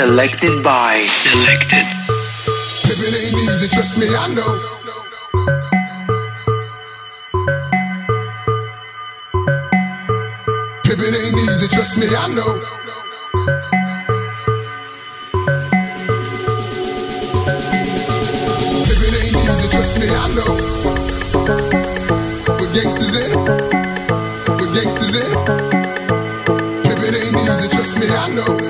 Selected by. Selected. Living ain't easy, trust me, I know. It ain't easy, trust me, I know. If it ain't easy, trust me, I know. With gangsters in it, with gangsters in it. If it ain't easy, trust me, I know.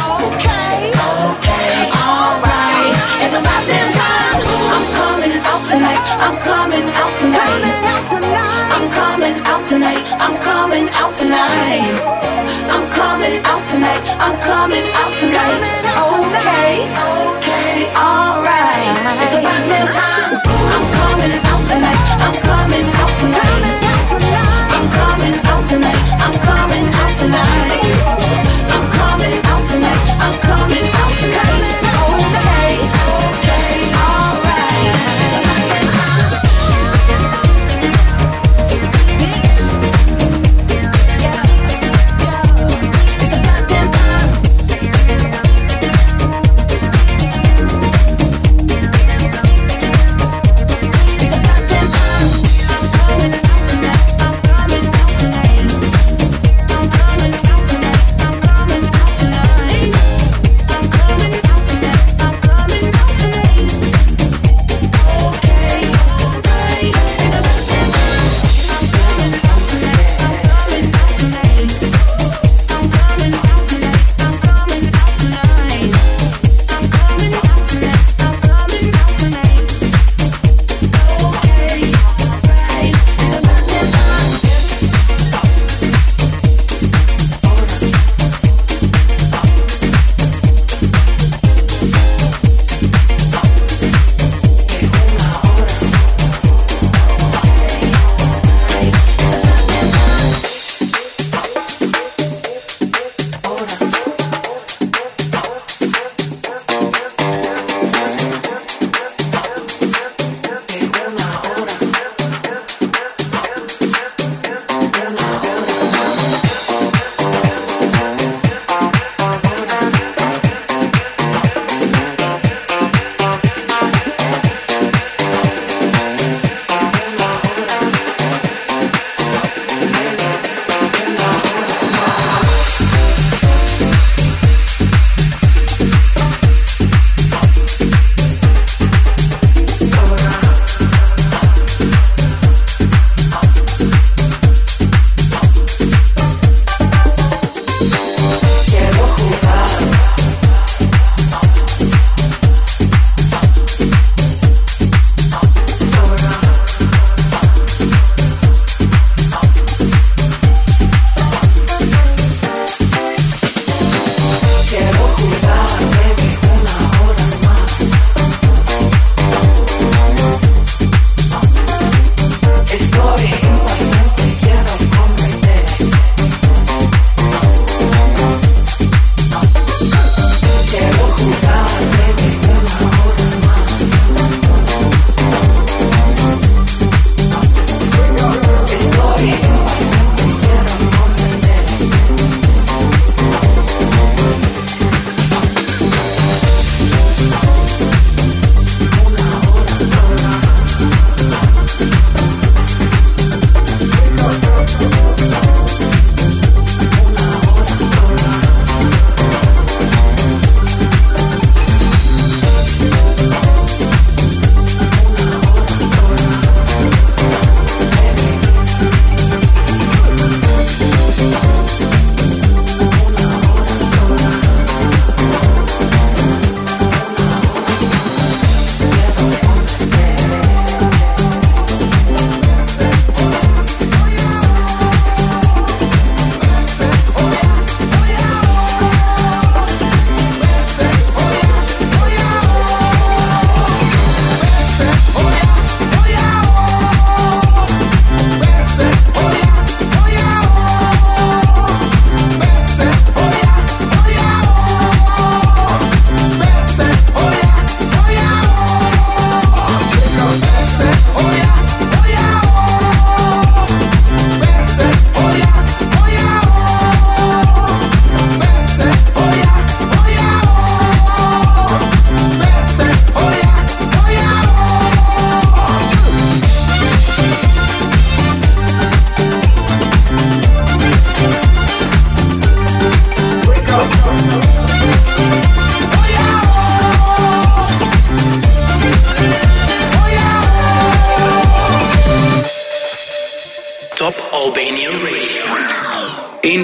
coming out tonight. I'm coming out tonight. I'm coming out tonight. Okay. Okay. Alright. It's about that time.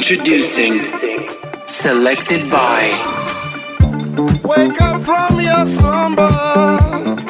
Introducing Selected by Wake up from your slumber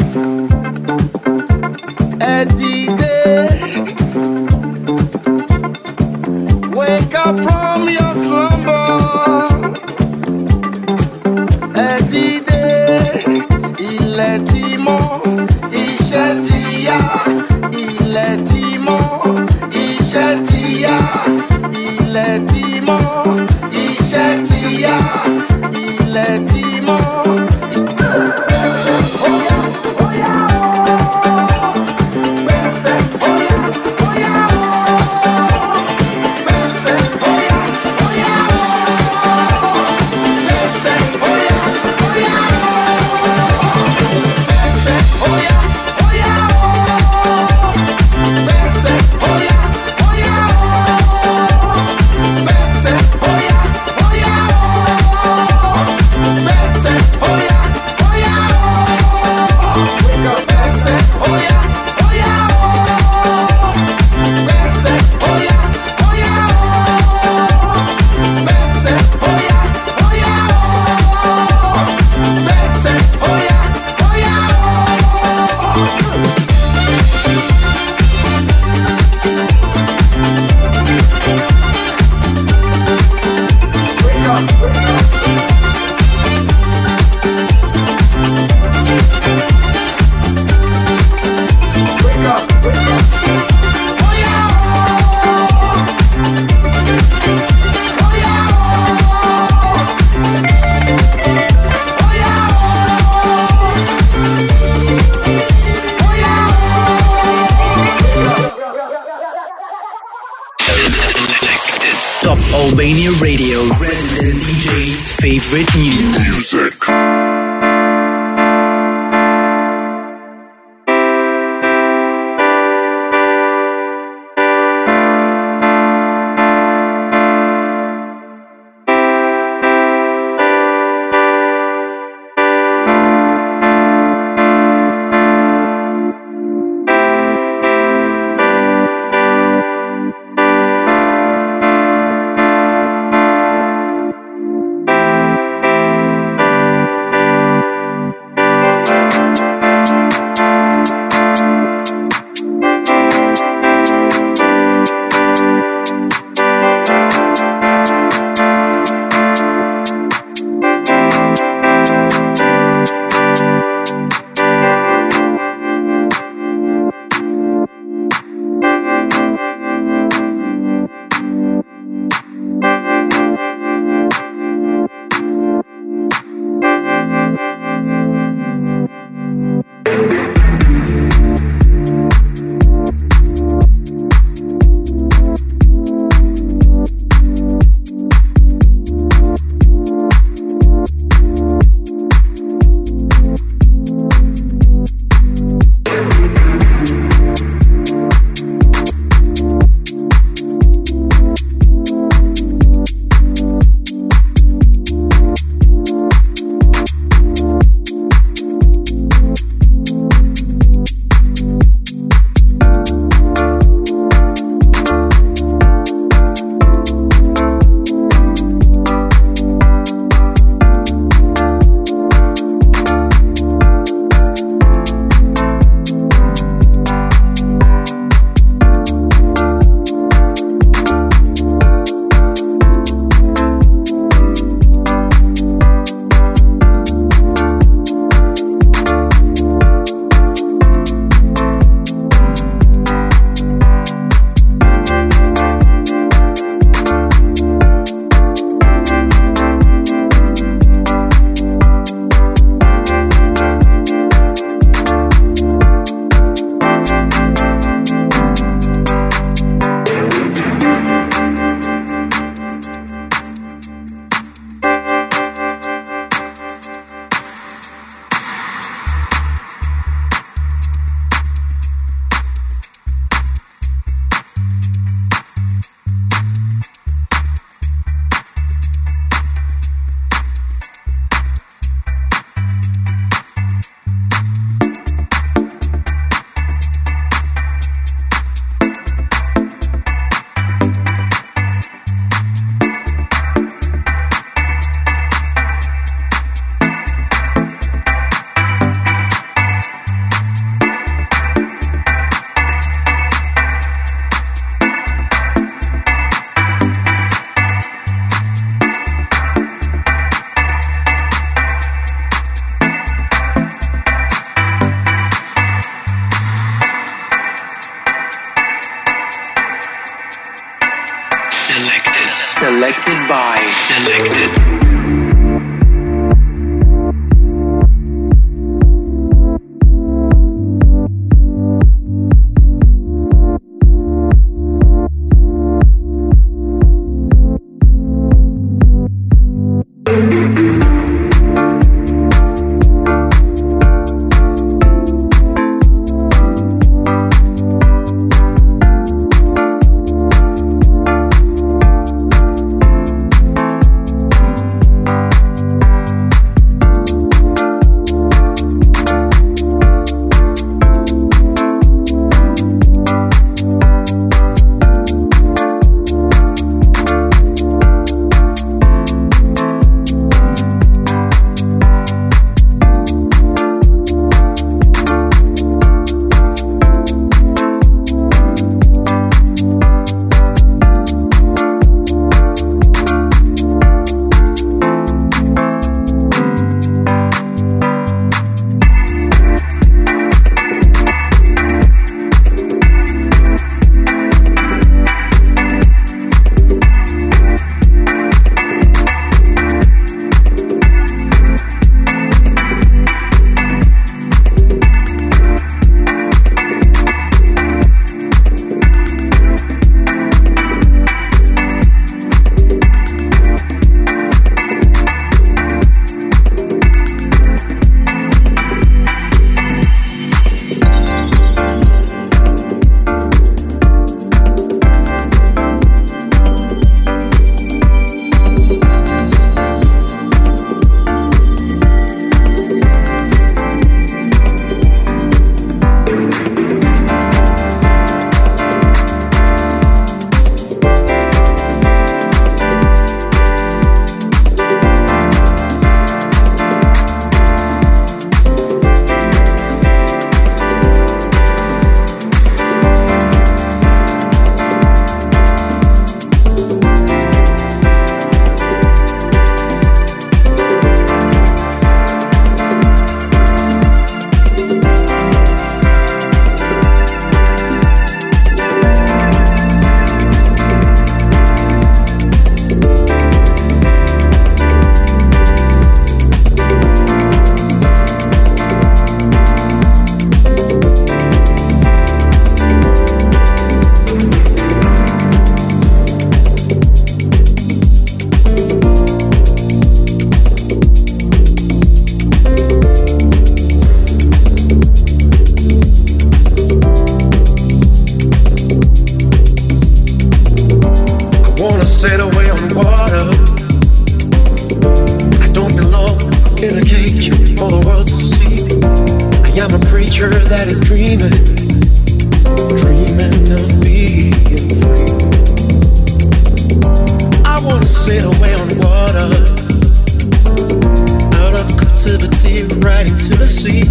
captivity right into the sea.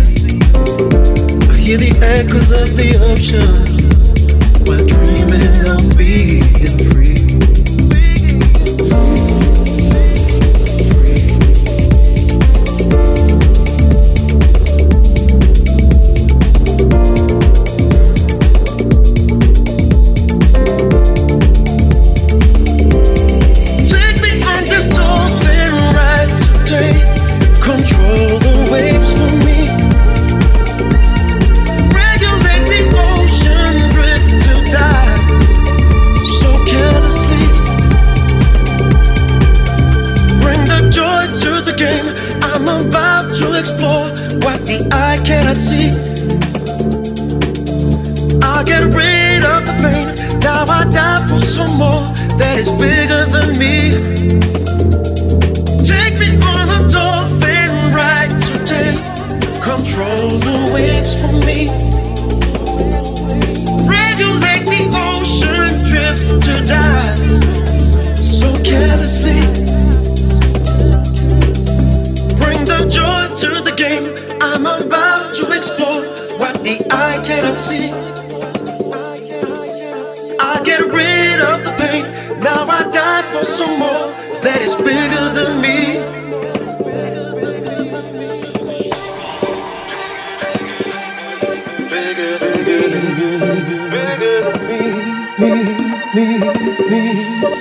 I hear the echoes of the ocean, we're dreaming of being free.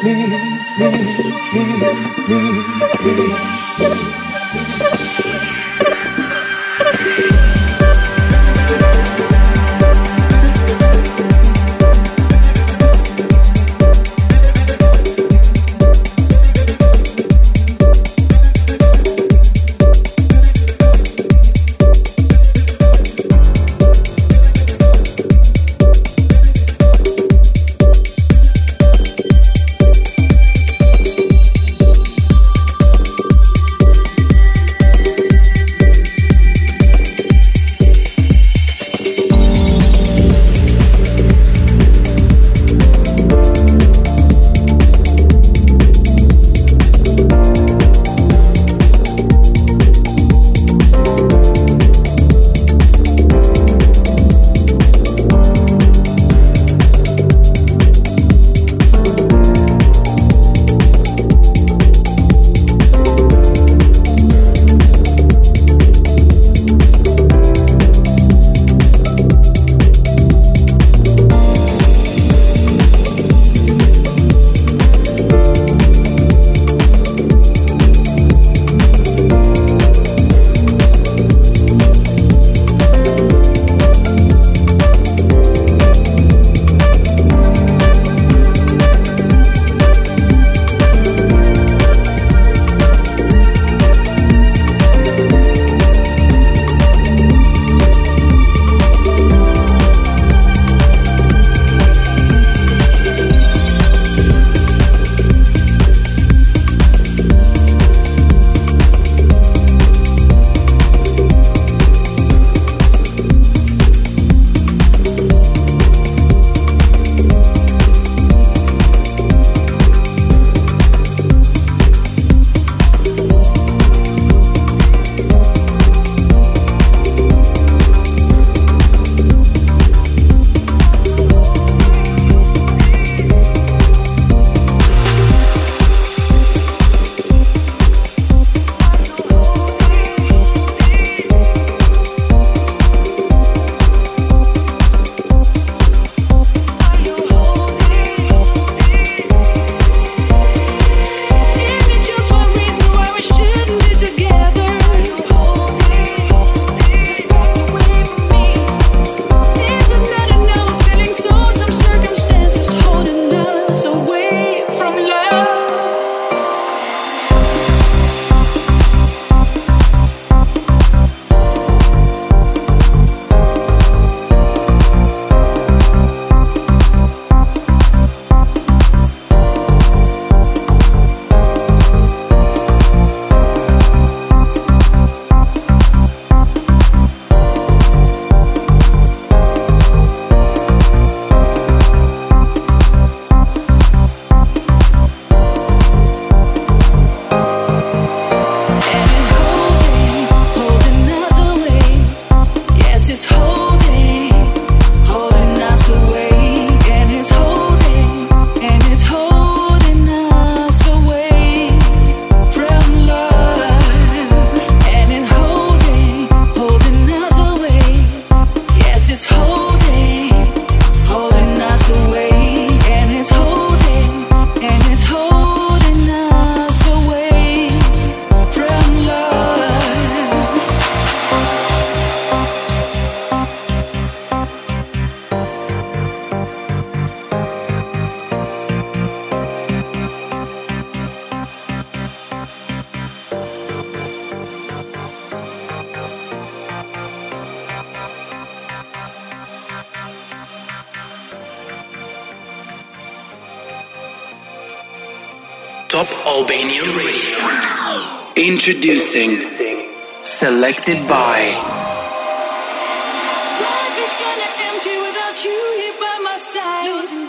me, me, me.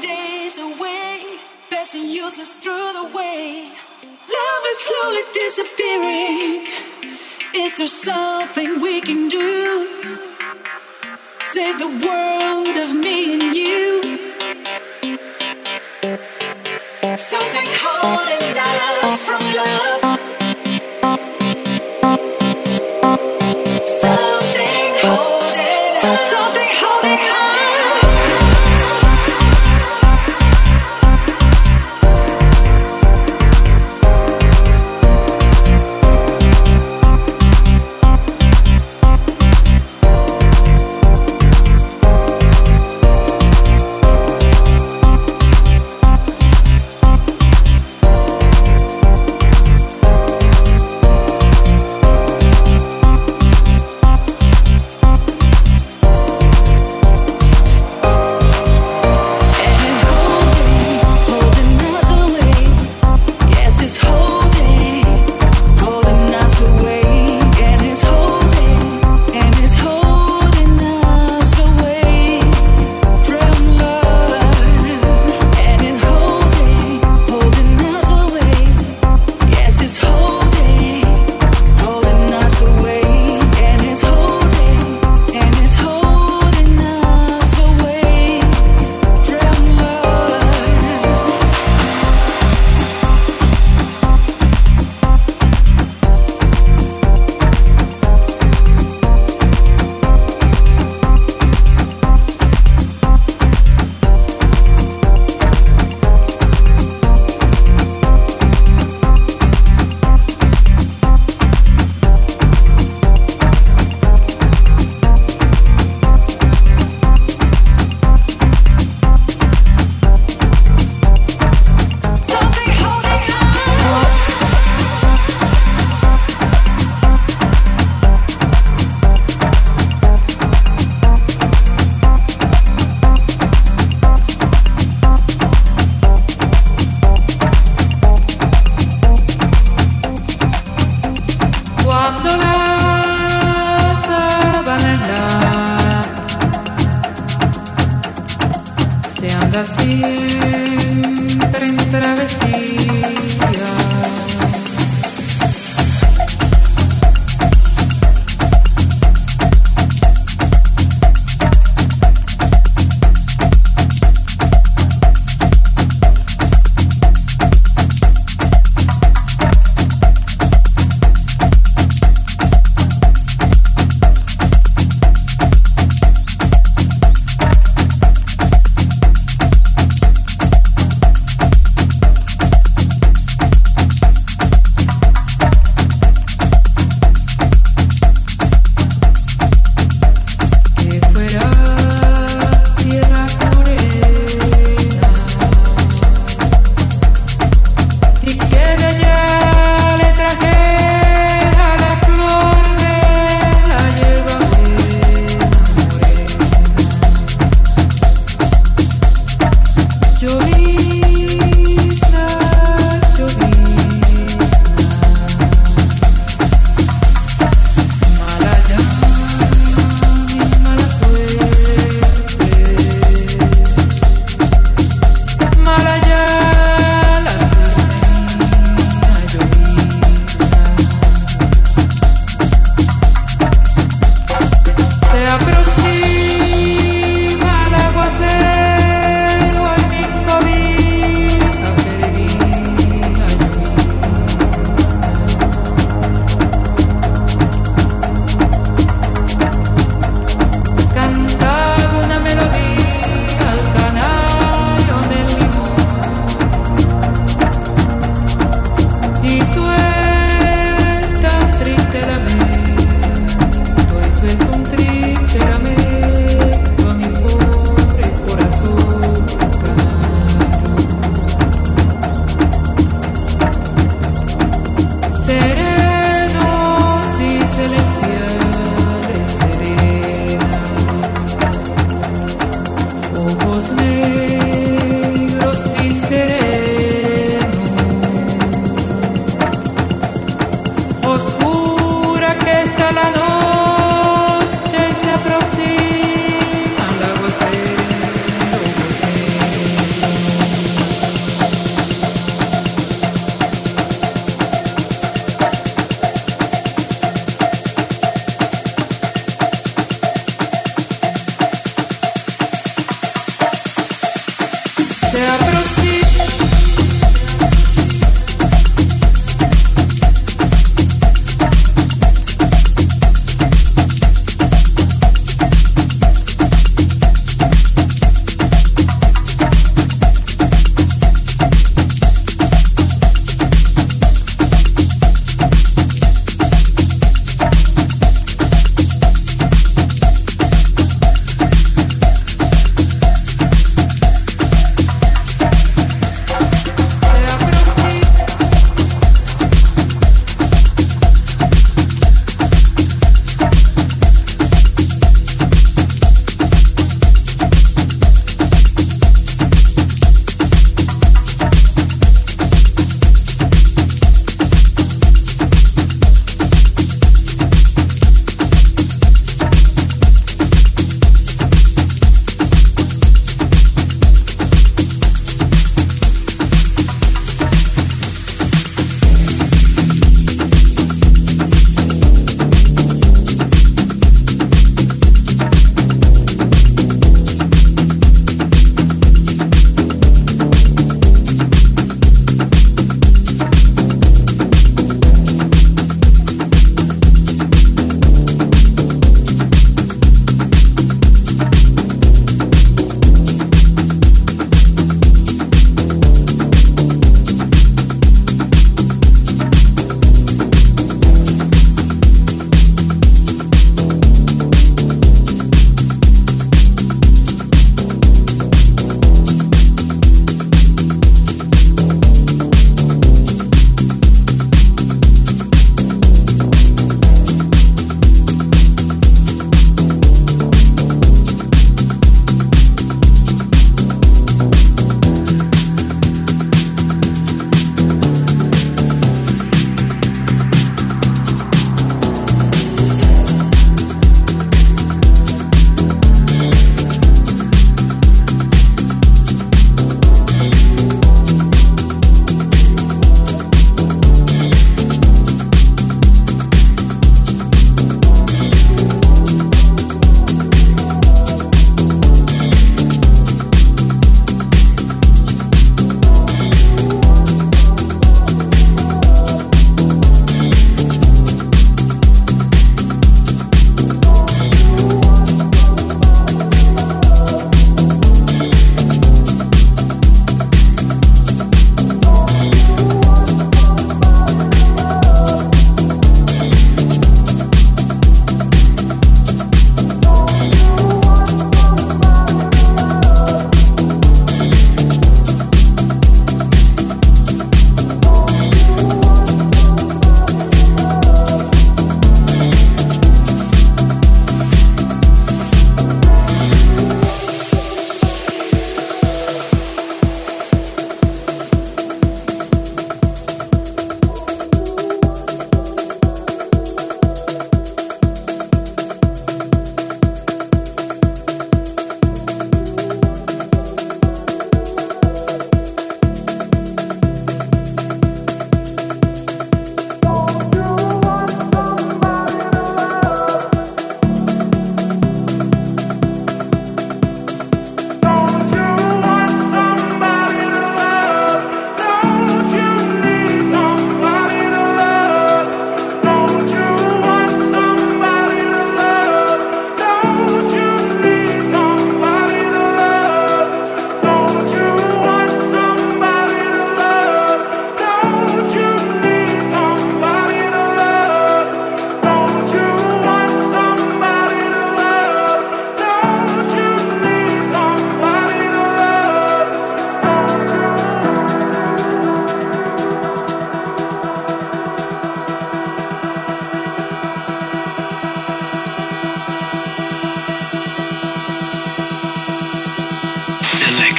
Days away, passing useless through the way. Love is slowly disappearing. Is there something we can do? Save the world of me and you. Something holding us from